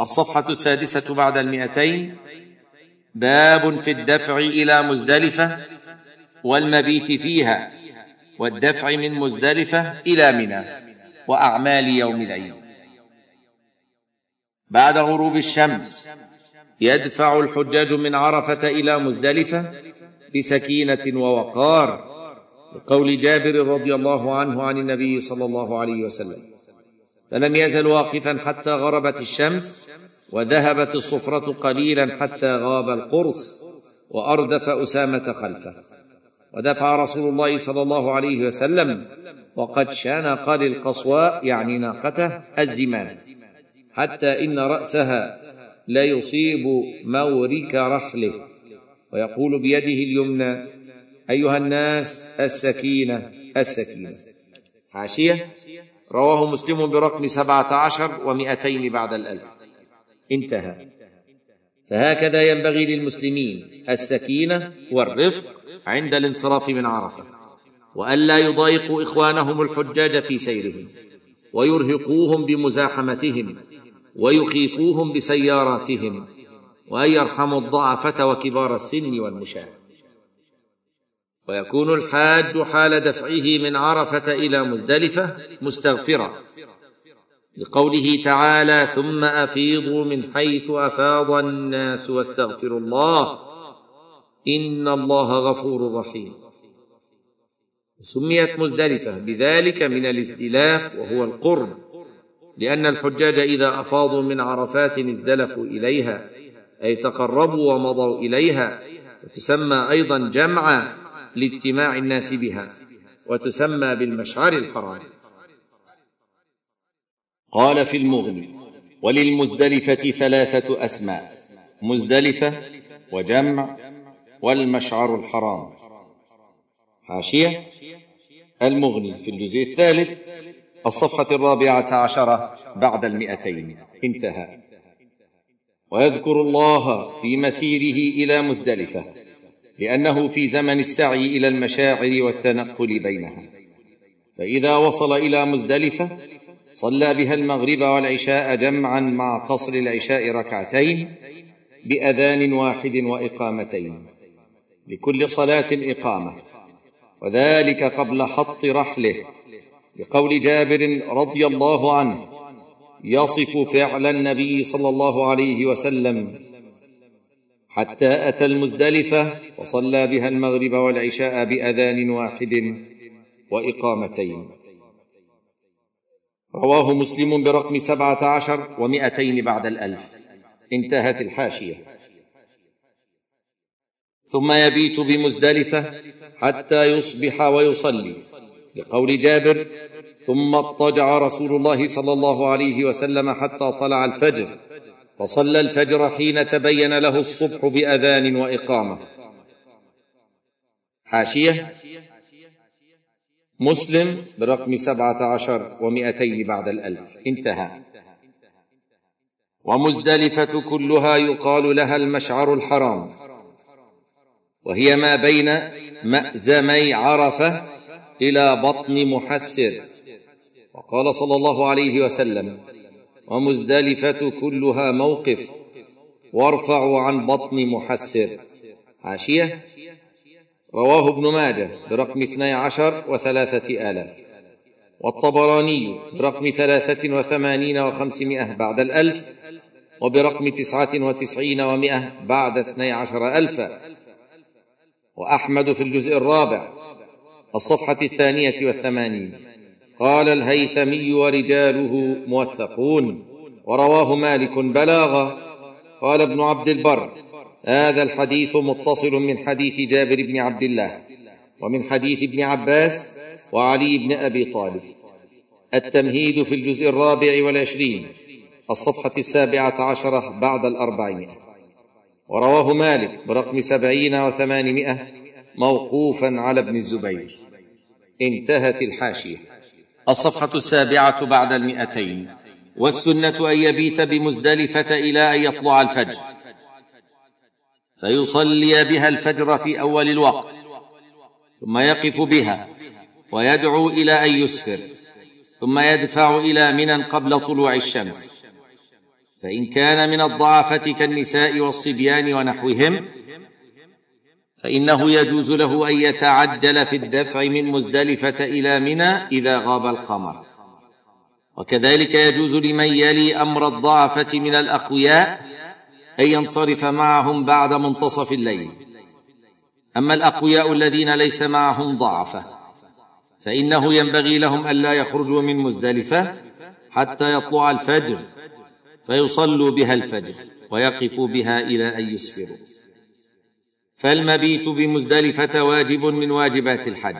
الصفحة السادسة بعد المئتين باب في الدفع إلى مزدلفة والمبيت فيها والدفع من مزدلفة إلى منى وأعمال يوم العيد. بعد غروب الشمس يدفع الحجاج من عرفة إلى مزدلفة بسكينة ووقار لقول جابر رضي الله عنه عن النبي صلى الله عليه وسلم. فلم يزل واقفا حتى غربت الشمس وذهبت الصفرة قليلا حتى غاب القرص وأردف أسامة خلفه. ودفع رسول الله صلى الله عليه وسلم وقد شنق للقصواء يعني ناقته الزمام حتى إن رأسها لا يصيب مورك رحله ويقول بيده اليمنى أيها الناس السكينة السكينة. حاشية؟ رواه مسلم برقم سبعه عشر ومائتين بعد الألف. انتهى. فهكذا ينبغي للمسلمين السكينة والرفق عند الانصراف من عرفة وألا يضايقوا إخوانهم الحجاج في سيرهم ويرهقوهم بمزاحمتهم ويخيفوهم بسياراتهم وأن يرحموا الضعفة وكبار السن والمشاة. ويكون الحاج حال دفعه من عرفة إلى مزدلفة مستغفرا لقوله تعالى ثم أفيضوا من حيث أفاض الناس واستغفروا الله إن الله غفور رحيم. سميت مزدلفة بذلك من الاستلاف وهو القرب لأن الحجاج إذا أفاضوا من عرفات ازدلفوا إليها أي تقربوا ومضوا إليها وتسمى أيضا جمعا لإجتماع الناس بها وتسمى بالمشعر الحرام. قال في المغني وللمزدلفة ثلاثة أسماء مزدلفة وجمع والمشعر الحرام. حاشية المغني في الجزء الثالث الصفحة الرابعة عشرة بعد المئتين. انتهى. ويذكر الله في مسيره إلى مزدلفة. لأنه في زمن السعي إلى المشاعر والتنقل بينها فإذا وصل إلى مزدلفة صلى بها المغرب والعشاء جمعا مع قصر العشاء ركعتين بأذان واحد وإقامتين لكل صلاة إقامة وذلك قبل حط رحله لقول جابر رضي الله عنه يصف فعل النبي صلى الله عليه وسلم حتى أتى المزدلفة وصلى بها المغرب والعشاء بأذان واحد وإقامتين. رواه مسلم برقم سبعة عشر ومائتين بعد الألف. انتهت الحاشية. ثم يبيت بمزدلفة حتى يصبح ويصلي لقول جابر ثم اضطجع رسول الله صلى الله عليه وسلم حتى طلع الفجر. فصلى الفجر حين تبين له الصبح بأذان وإقامة. حاشية. مسلم برقم سبعة عشر ومائتين بعد الألف. انتهى. ومزدلفة كلها يقال لها المشعر الحرام. وهي ما بين مأزمي عرفة إلى بطن محسر. وقال صلى الله عليه وسلم ومزدلفة كلها موقف. وارفعوا عن بطن محسر. حاشيه رواه ابن ماجه برقم اثني عشر وثلاثة آلاف. والطبراني برقم ثلاثة وثمانين وخمسمائة بعد الألف. وبرقم تسعة وتسعين ومائة بعد اثني عشر الفا وأحمد في الجزء الرابع. الصفحة الثانية والثمانين. قال الهيثمي ورجاله موثقون ورواه مالك بلاغا. قال ابن عبد البر هذا الحديث متصل من حديث جابر بن عبد الله ومن حديث ابن عباس وعلي بن أبي طالب. التمهيد في الجزء الرابع والعشرين الصفحة السابعة عشرة بعد الاربعمائه ورواه مالك برقم سبعين وثمانمائة موقوفا على ابن الزبير. انتهت الحاشية. الصفحة السابعة بعد المئتين. والسنة أن يبيت بمزدلفة إلى أن يطلع الفجر. فيصلي بها الفجر في أول الوقت ثم يقف بها ويدعو إلى أن يسفر ثم يدفع إلى منى قبل طلوع الشمس. فإن كان من الضعفه كالنساء والصبيان ونحوهم فإنه يجوز له أن يتعجل في الدفع من مزدلفة إلى منى إذا غاب القمر. وكذلك يجوز لمن يلي أمر الضعفة من الأقوياء أن ينصرف معهم بعد منتصف الليل. أما الأقوياء الذين ليس معهم ضعفة فإنه ينبغي لهم ألا يخرجوا من مزدلفة حتى يطلع الفجر فيصلوا بها الفجر ويقفوا بها إلى أن يسفروا. فالمبيت بمزدلفة واجب من واجبات الحج.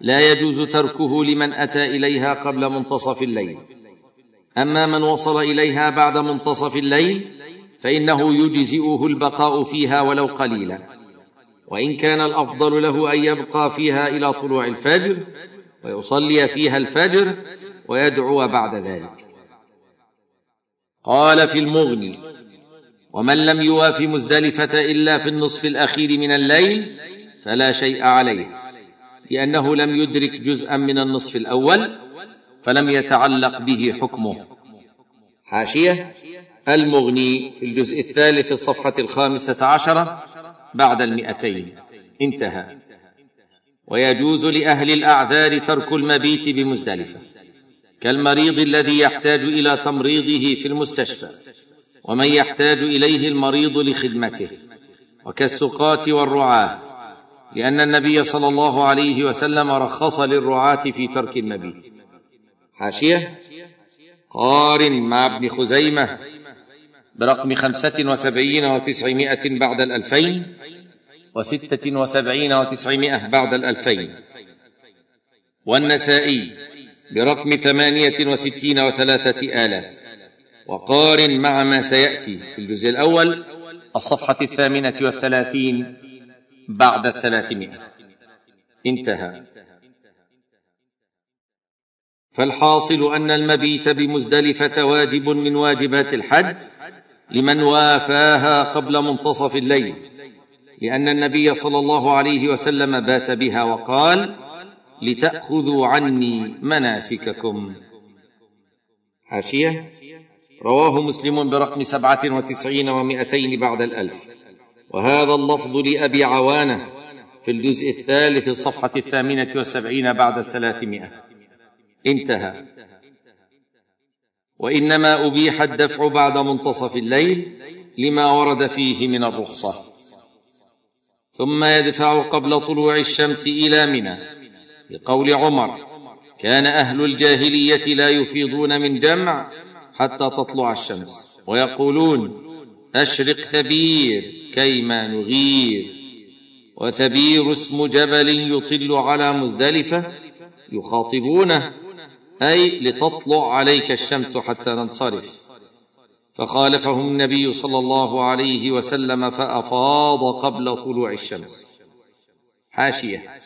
لا يجوز تركه لمن أتى إليها قبل منتصف الليل. أما من وصل إليها بعد منتصف الليل فإنه يجزئه البقاء فيها ولو قليلا. وإن كان الأفضل له أن يبقى فيها إلى طلوع الفجر ويصلي فيها الفجر ويدعو بعد ذلك. قال في المغني ومن لم يواف مزدلفة إلا في النصف الأخير من الليل فلا شيء عليه لأنه لم يدرك جزءا من النصف الأول فلم يتعلق به حكمه. حاشية المغني في الجزء الثالث الصفحة الخامسة عشرة بعد المئتين. انتهى. ويجوز لأهل الأعذار ترك المبيت بمزدلفة كالمريض الذي يحتاج إلى تمريضه في المستشفى. ومن يحتاج إليه المريض لخدمته. وكالسقاة والرعاة لأن النبي صلى الله عليه وسلم رخص للرعاة في ترك المبيت حاشية؟ قارن مع ابن خزيمة برقم خمسة وسبعين وتسعمائة بعد الألفين وستة وسبعين وتسعمائة بعد الألفين. والنسائي برقم ثمانية وستين وثلاثة آلاف. وقارن مع ما سيأتي. في الجزء الأول الصفحة الثامنة والثلاثين بعد الثلاثمائة. انتهى. فالحاصل أن المبيت بمزدلفة واجب من واجبات الحج لمن وافاها قبل منتصف الليل لأن النبي صلى الله عليه وسلم بات بها وقال لتأخذوا عني مناسككم. حاشية. رواه مسلم برقم سبعة وتسعين ومائتين بعد الألف. وهذا اللفظ لأبي عوانة في الجزء الثالث الصفحه الثامنة والسبعين بعد الثلاثمائة. انتهى. وإنما أبيح الدفع بعد منتصف الليل لما ورد فيه من الرخصة. ثم يدفع قبل طلوع الشمس إلى منى. لقول عمر كان أهل الجاهلية لا يفيضون من جمع حتى تطلع الشمس. ويقولون أشرق ثبير كيما نغير. وثبير اسم جبل يطل على مزدلفة يخاطبونه أي لتطلع عليك الشمس حتى ننصرف فخالفهم النبي صلى الله عليه وسلم فأفاض قبل طلوع الشمس. حاشية.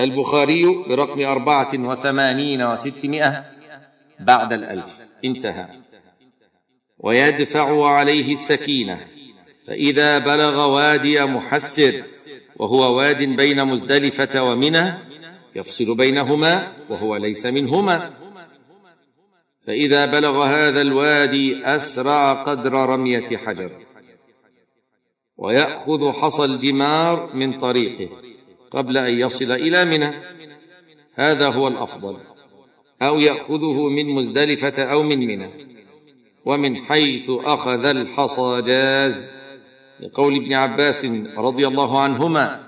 البخاري برقم أربعة وثمانين وستمائة بعد الألف. انتهى. ويدفع عليه السكينة. فإذا بلغ وادي محسر وهو واد بين مزدلفة ومنى يفصل بينهما وهو ليس منهما. فإذا بلغ هذا الوادي أسرع قدر رمية حجر. ويأخذ حصى الجمار من طريقه قبل أن يصل إلى منى. هذا هو الأفضل. أو يأخذه من مزدلفة أو من منى. ومن حيث أخذ الحصى جاز لقول ابن عباس رضي الله عنهما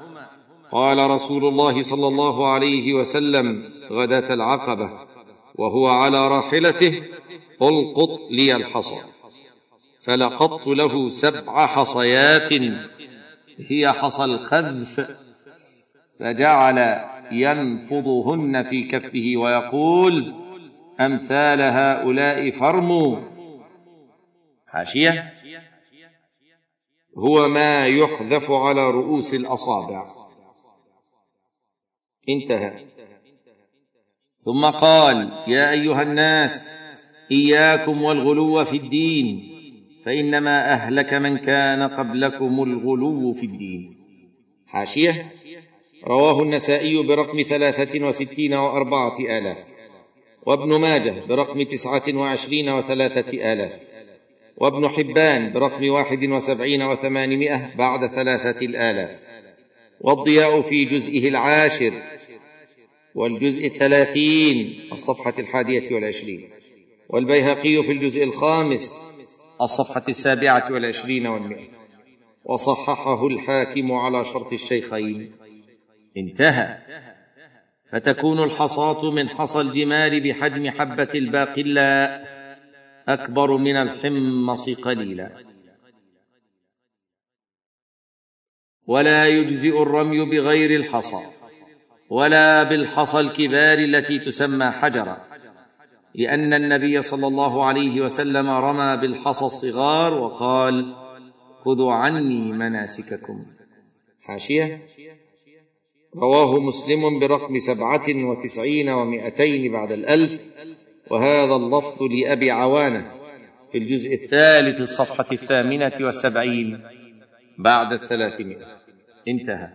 قال رسول الله صلى الله عليه وسلم غداه العقبة وهو على راحلته ألقط لي الحصى. فلقطت له سبع حصيات هي حصى الخذف فجعل ينفضهن في كفه ويقول أمثال هؤلاء فرموا. حاشية. هو ما يحذف على رؤوس الأصابع. انتهى. ثم قال يا أيها الناس إياكم والغلو في الدين فإنما أهلك من كان قبلكم الغلو في الدين. حاشية. رواه النسائي برقم ثلاثة وستين وأربعة آلاف وابن ماجه برقم تسعة وعشرين وثلاثة آلاف وابن حبان برقم واحد وسبعين وثمانمائة بعد ثلاثة الآلاف والضياء في جزئه العاشر والجزء الثلاثين الصفحة الحادية والعشرين والبيهقي في الجزء الخامس الصفحة السابعة والعشرين والمئة وصححه الحاكم على شرط الشيخين. انتهى. فتكون الحصاة من حصى الجمال بحجم حبة الباقلا أكبر من الحمص قليلا. ولا يجزئ الرمي بغير الحصى ولا بالحصى الكبار التي تسمى حجرا لأن النبي صلى الله عليه وسلم رمى بالحصى الصغار وقال خذوا عني مناسككم. حاشية. رواه مسلم برقم سبعة وتسعين ومائتين بعد الألف وهذا اللفظ لأبي عوانة في الجزء الثالث الصفحه الثامنة والسبعين بعد الثلاثمائة. انتهى.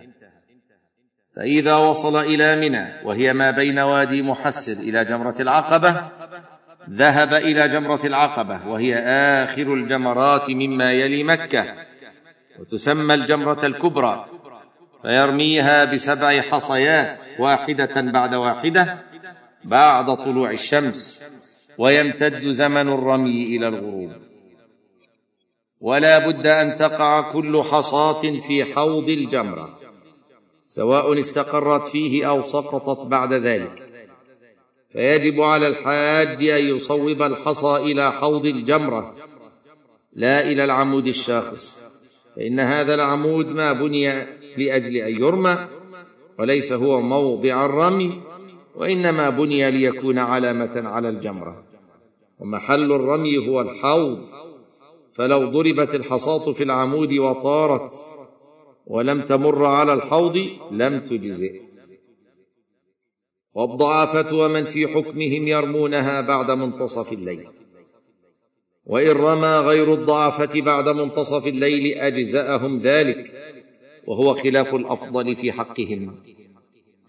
فإذا وصل إلى منى وهي ما بين وادي محسر إلى جمرة العقبة ذهب إلى جمرة العقبة وهي آخر الجمرات مما يلي مكة وتسمى الجمرة الكبرى. فيرميها بسبع حصيات واحدة بعد واحدة بعد طلوع الشمس ويمتد زمن الرمي إلى الغروب. ولا بد أن تقع كل حصاة في حوض الجمرة سواء استقرت فيه أو سقطت بعد ذلك. فيجب على الحاج أن يصوب الحصى إلى حوض الجمرة. لا إلى العمود الشاخص فإن هذا العمود ما بني لأجل أن يرمى وليس هو موضع الرمي وإنما بني ليكون علامة على الجمرة. ومحل الرمي هو الحوض فلو ضربت الحصاة في العمود وطارت ولم تمر على الحوض لم تجزئ. والضعافة ومن في حكمهم يرمونها بعد منتصف الليل. وإن رمى غير الضعفه بعد منتصف الليل أجزأهم ذلك. وهو خلاف الأفضل في حقهم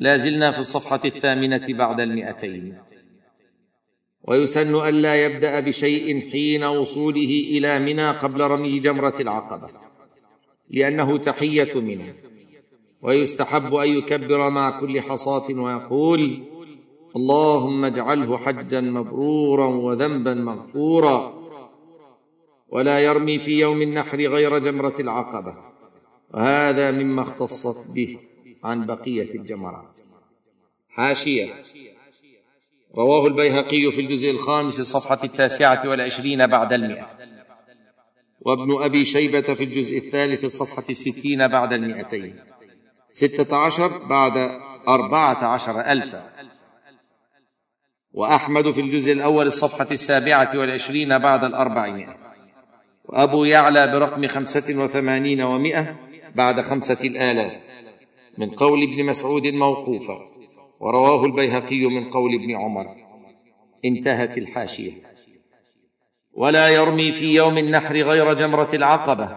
لا زلنا في الصفحة الثامنة بعد المئتين. ويسن الا يبدأ بشيء حين وصوله إلى منى قبل رمي جمرة العقبة لأنه تحية منه ويستحب أن يكبر مع كل حصاة ويقول اللهم اجعله حجا مبرورا وذنبا مغفورا ولا يرمي في يوم النحر غير جمرة العقبة. وهذا مما اختصت به عن بقية الجمرات. حاشية. رواه البيهقي في الجزء الخامس الصفحه التاسعة والعشرين بعد المئة. وابن أبي شيبة في الجزء الثالث الصفحة الستين بعد المئتين. ستة عشر بعد أربعة عشر ألفا وأحمد في الجزء الأول الصفحة السابعة والعشرين بعد الأربعمائة. وأبو يعلى برقم خمسة وثمانين ومائة. بعد خمسة الآلاف من قول ابن مسعود موقوفا ورواه البيهقي من قول ابن عمر. انتهت الحاشية. ولا يرمي في يوم النحر غير جمرة العقبة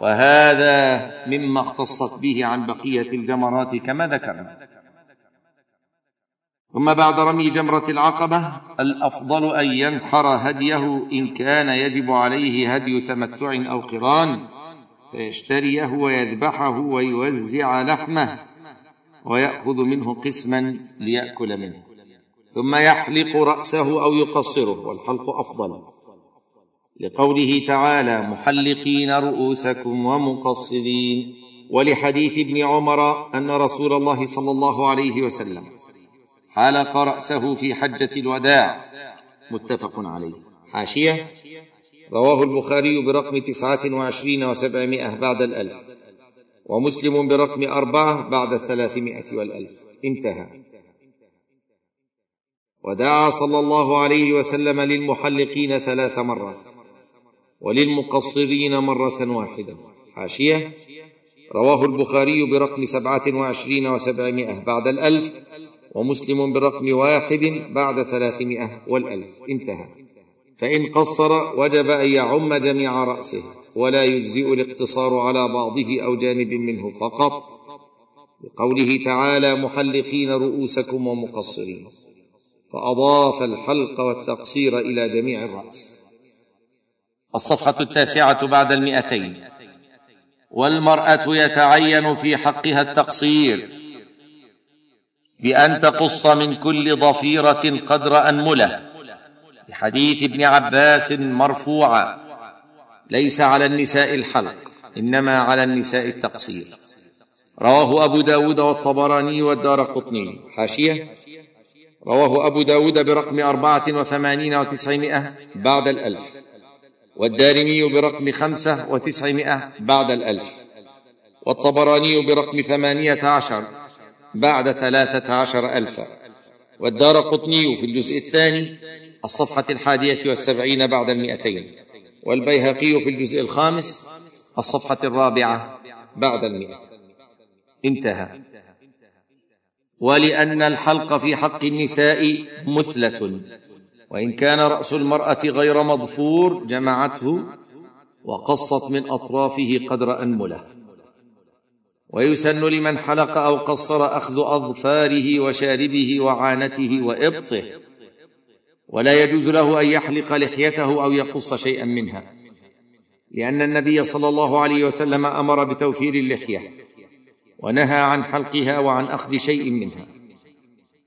وهذا مما اختصت به عن بقية الجمرات كما ذكرنا. ثم بعد رمي جمرة العقبة الأفضل أن ينحر هديه إن كان يجب عليه هدي تمتع أو قران. فيشتريه ويذبحه ويوزع لحمه ويأخذ منه قسما ليأكل منه. ثم يحلق رأسه أو يقصره والحلق أفضل. لقوله تعالى محلقين رؤوسكم ومقصرين ولحديث ابن عمر أن رسول الله صلى الله عليه وسلم حلق رأسه في حجة الوداع. متفق عليه. حاشية؟ رواه البخاري برقم تسعة وعشرين وسبعمائة بعد الألف ومسلم برقم أربعة بعد الثلاثمائه والألف. انتهى. ودعا صلى الله عليه وسلم للمحلقين ثلاث مرات وللمقصرين مرة واحدة. حاشية. رواه البخاري برقم سبعة وعشرين وسبعمائة بعد الألف ومسلم برقم واحد بعد ثلاثمائة والألف. انتهى. فإن قصر وجب أن يعم جميع رأسه ولا يجزئ الاقتصار على بعضه أو جانب منه فقط. لقوله تعالى محلقين رؤوسكم ومقصرين فأضاف الحلق والتقصير إلى جميع الرأس. الصفحة التاسعة بعد المئتين. والمرأة يتعين في حقها التقصير بأن تقص من كل ضفيرة قدر أنملة. لحديث ابن عباس مرفوعا. ليس على النساء الحلق إنما على النساء التقصير. رواه أبو داود والطبراني والدار قطني. حاشية. رواه أبو داود برقم أربعة وثمانين وتسعمائة بعد الألف. والدارمي برقم خمسة وتسعمائة بعد الألف. والطبراني برقم ثمانية عشر بعد ثلاثة عشر ألفا. والدار قطني في الجزء الثاني الصفحة الحادية والسبعين بعد المئتين. والبيهقي في الجزء الخامس الصفحة الرابعة بعد المئة. انتهى. ولأن الحلق في حق النساء مثلة. وإن كان رأس المرأة غير مضفور جمعته وقصت من أطرافه قدر أنملة. ويسن لمن حلق أو قصر أخذ أظفاره وشاربه وعانته وإبطه. ولا يجوز له أن يحلق لحيته أو يقص شيئا منها لأن النبي صلى الله عليه وسلم أمر بتوفير اللحية ونهى عن حلقها وعن أخذ شيء منها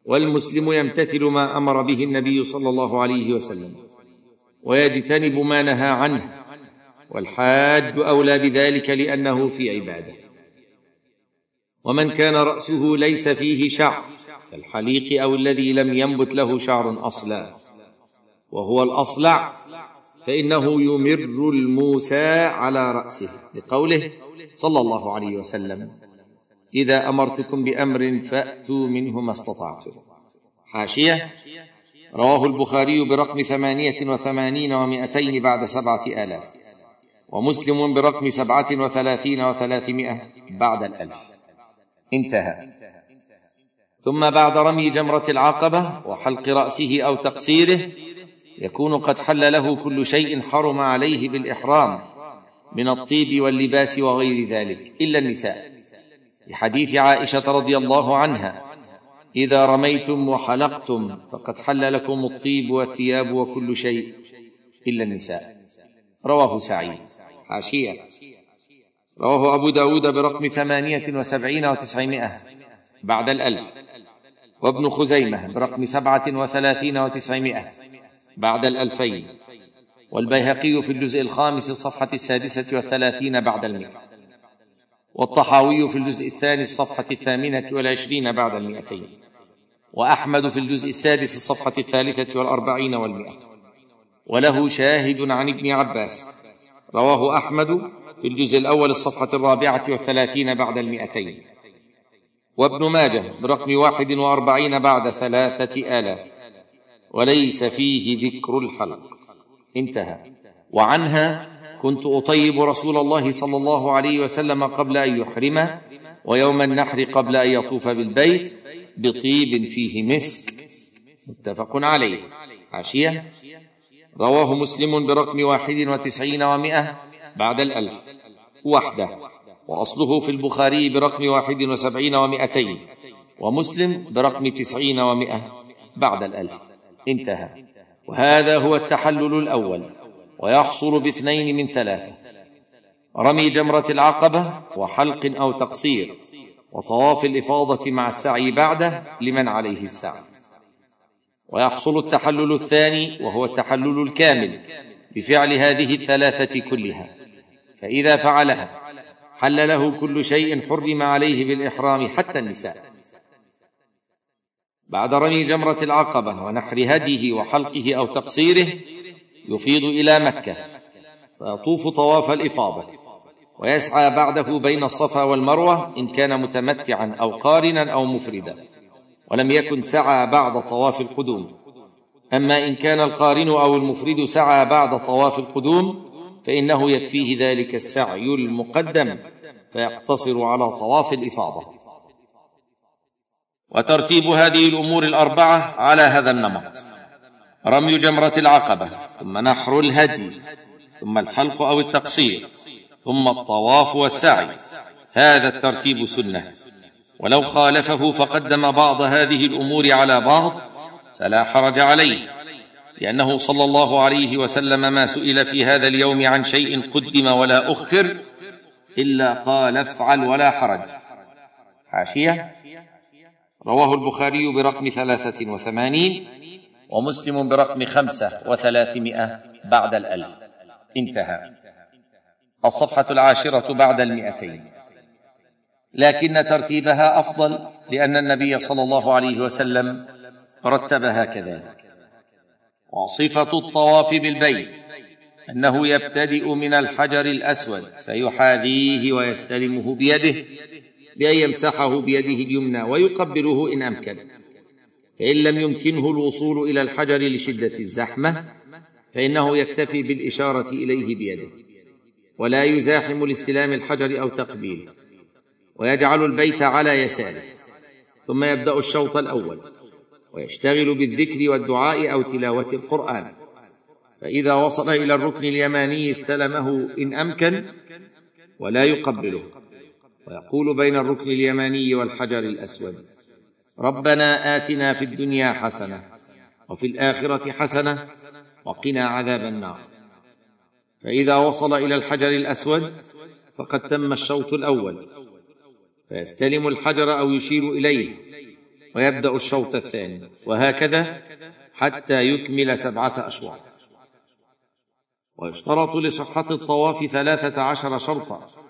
والمسلم يمتثل ما أمر به النبي صلى الله عليه وسلم ويجتنب ما نهى عنه والحاج أولى بذلك لأنه في عباده. ومن كان رأسه ليس فيه شعر كالحليق أو الذي لم ينبت له شعر أصلا. وهو الأصلع فإنه يمر الموسى على رأسه لقوله صلى الله عليه وسلم إذا أمرتكم بأمر فأتوا منه ما استطعتم. حاشية رواه البخاري برقم ثمانية وثمانين ومائتين بعد سبعة آلاف ومسلم برقم سبعة وثلاثين وثلاثمائة بعد الألف. انتهى. ثم بعد رمي جمرة العقبة وحلق رأسه أو تقصيره يكون قد حل له كل شيء حرم عليه بالإحرام من الطيب واللباس وغير ذلك إلا النساء. لحديث عائشة رضي الله عنها إذا رميتم وحلقتم فقد حل لكم الطيب والثياب وكل شيء إلا النساء. رواه سعيد. حاشيه رواه أبو داود برقم ثمانية وسبعين وتسعمائة بعد الألف. وابن خزيمة برقم سبعة وثلاثين وتسعمائة. بعد الألفين. والبيهقي في الجزء الخامس الصفحة السادسة والثلاثين بعد المئة. والطحاوي في الجزء الثاني الصفحة الثامنة والعشرين بعد المئتين. وأحمد في الجزء السادس الصفحة الثالثة والأربعين والمئة. وله شاهد عن ابن عباس. رواه أحمد في الجزء الأول الصفحة الرابعة والثلاثين بعد المئتين. وابن ماجه برقم واحد وأربعين بعد ثلاثة آلاف. وليس فيه ذكر الحلق. انتهى. وعنها كنت أطيب رسول الله صلى الله عليه وسلم قبل أن يحرم ويوم النحر قبل أن يطوف بالبيت بطيب فيه مسك. متفق عليه. حاشيه رواه مسلم برقم واحد وتسعين ومائة بعد الألف. وحده. وأصله في البخاري برقم واحد وسبعين ومائتين. ومسلم برقم تسعين ومائة بعد الألف. انتهى. وهذا هو التحلل الأول ويحصل باثنين من ثلاثة. رمي جمرة العقبة وحلق أو تقصير وطواف الإفاضة مع السعي بعده لمن عليه السعي. ويحصل التحلل الثاني وهو التحلل الكامل بفعل هذه الثلاثة كلها. فإذا فعلها حل له كل شيء حرم عليه بالإحرام حتى النساء. بعد رمي جمرة العقبة ونحر هديه وحلقه أو تقصيره يفيض إلى مكة فيطوف طواف الإفاضة ويسعى بعده بين الصفا والمروة إن كان متمتعا أو قارنا أو مفردا ولم يكن سعى بعد طواف القدوم. أما إن كان القارن أو المفرد سعى بعد طواف القدوم فإنه يكفيه ذلك السعي المقدم فيقتصر على طواف الإفاضة. وترتيب هذه الأمور الأربعة على هذا النمط. رمي جمرة العقبة ثم نحر الهدي ثم الحلق أو التقصير ثم الطواف والسعي. هذا الترتيب سنة. ولو خالفه فقدم بعض هذه الأمور على بعض فلا حرج عليه لأنه صلى الله عليه وسلم ما سئل في هذا اليوم عن شيء قدم ولا أخر إلا قال افعل ولا حرج. حاشيه رواه البخاري برقم ثلاثة وثمانين ومسلم برقم خمسة وثلاثمائة بعد الألف. انتهى. الصفحة العاشرة بعد المئتين. لكن ترتيبها أفضل لأن النبي صلى الله عليه وسلم رتبها كذلك وصفة الطواف بالبيت أنه يبتدئ من الحجر الأسود فيحاذيه ويستلمه بيده. بان يمسحه بيده اليمنى ويقبله إن أمكن. فإن لم يمكنه الوصول إلى الحجر لشدة الزحمة فإنه يكتفي بالإشارة إليه بيده. ولا يزاحم لاستلام الحجر أو تقبيله ويجعل البيت على يساره. ثم يبدأ الشوط الأول. ويشتغل بالذكر والدعاء أو تلاوة القرآن. فإذا وصل إلى الركن اليماني استلمه إن أمكن ولا يقبله. ويقول بين الركن اليماني والحجر الأسود ربنا آتنا في الدنيا حسنة وفي الآخرة حسنة وقنا عذاب النار. فإذا وصل إلى الحجر الأسود فقد تم الشوط الأول فيستلم الحجر أو يشير إليه ويبدأ الشوط الثاني وهكذا حتى يكمل سبعة أشواط. ويشترط لصحة الطواف ثلاثة عشر شرطا.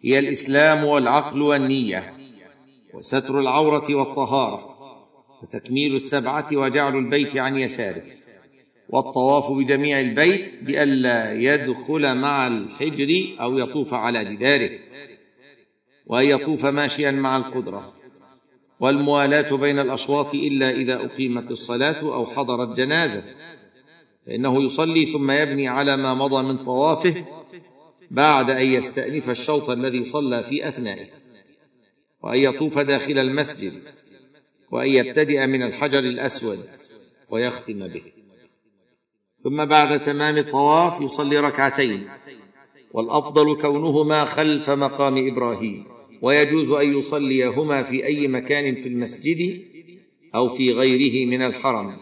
هي الإسلام والعقل والنية وستر العورة والطهارة وتكميل السبعة وجعل البيت عن يساره والطواف بجميع البيت بألا يدخل مع الحجر أو يطوف على جداره وأن يطوف ماشيا مع القدرة والموالاة بين الأشواط إلا إذا أقيمت الصلاة أو حضرت جنازة فإنه يصلي ثم يبني على ما مضى من طوافه بعد أن يستأنف الشوط الذي صلى في أثنائه وأن يطوف داخل المسجد وأن يبتدئ من الحجر الأسود ويختم به. ثم بعد تمام الطواف يصلي ركعتين والأفضل كونهما خلف مقام إبراهيم ويجوز أن يصليهما في أي مكان في المسجد أو في غيره من الحرم.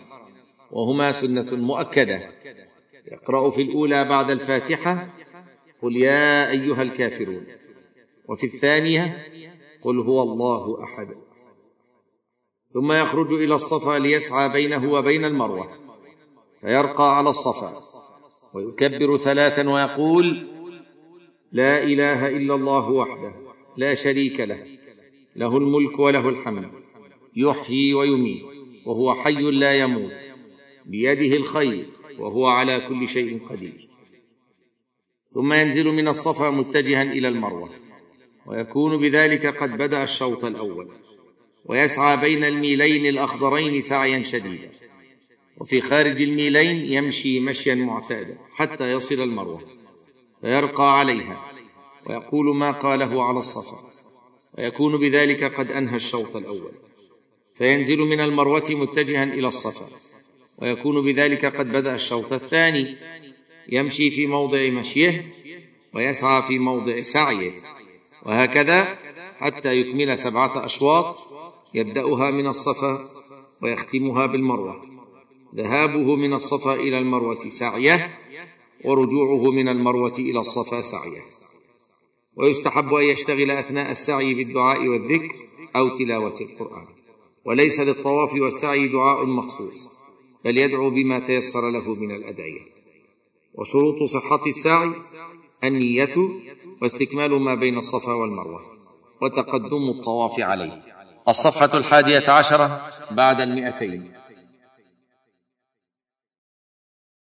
وهما سنة مؤكدة. يقرأ في الأولى بعد الفاتحة قل يا أيها الكافرون. وفي الثانية قل هو الله أحد. ثم يخرج إلى الصفا ليسعى بينه وبين المروة. فيرقى على الصفا ويكبر ثلاثا ويقول لا إله إلا الله وحده لا شريك له. له الملك وله الحمد. يحيي ويميت وهو حي لا يموت. بيده الخير وهو على كل شيء قدير. ثم ينزل من الصفا متجها إلى المروة. ويكون بذلك قد بدأ الشوط الأول. ويسعى بين الميلين الأخضرين سعيا شديدا. وفي خارج الميلين يمشي مشيا معتادا حتى يصل المروة. فيرقى عليها. ويقول ما قاله على الصفا. ويكون بذلك قد أنهى الشوط الأول. فينزل من المروة متجها إلى الصفا. ويكون بذلك قد بدأ الشوط الثاني. يمشي في موضع مشيه ويسعى في موضع سعيه وهكذا حتى يكمل سبعة أشواط يبدأها من الصفا ويختمها بالمروة. ذهابه من الصفا إلى المروة سعية ورجوعه من المروة إلى الصفا سعية. ويستحب أن يشتغل أثناء السعي بالدعاء والذكر أو تلاوة القرآن. وليس للطواف والسعي دعاء مخصوص بل يدعو بما تيسر له من الأدعية. وشروط صحه السعي النية واستكمال ما بين الصفا والمروة وتقدم الطواف عليه. الصفحة الحادية عشرة بعد المئتين.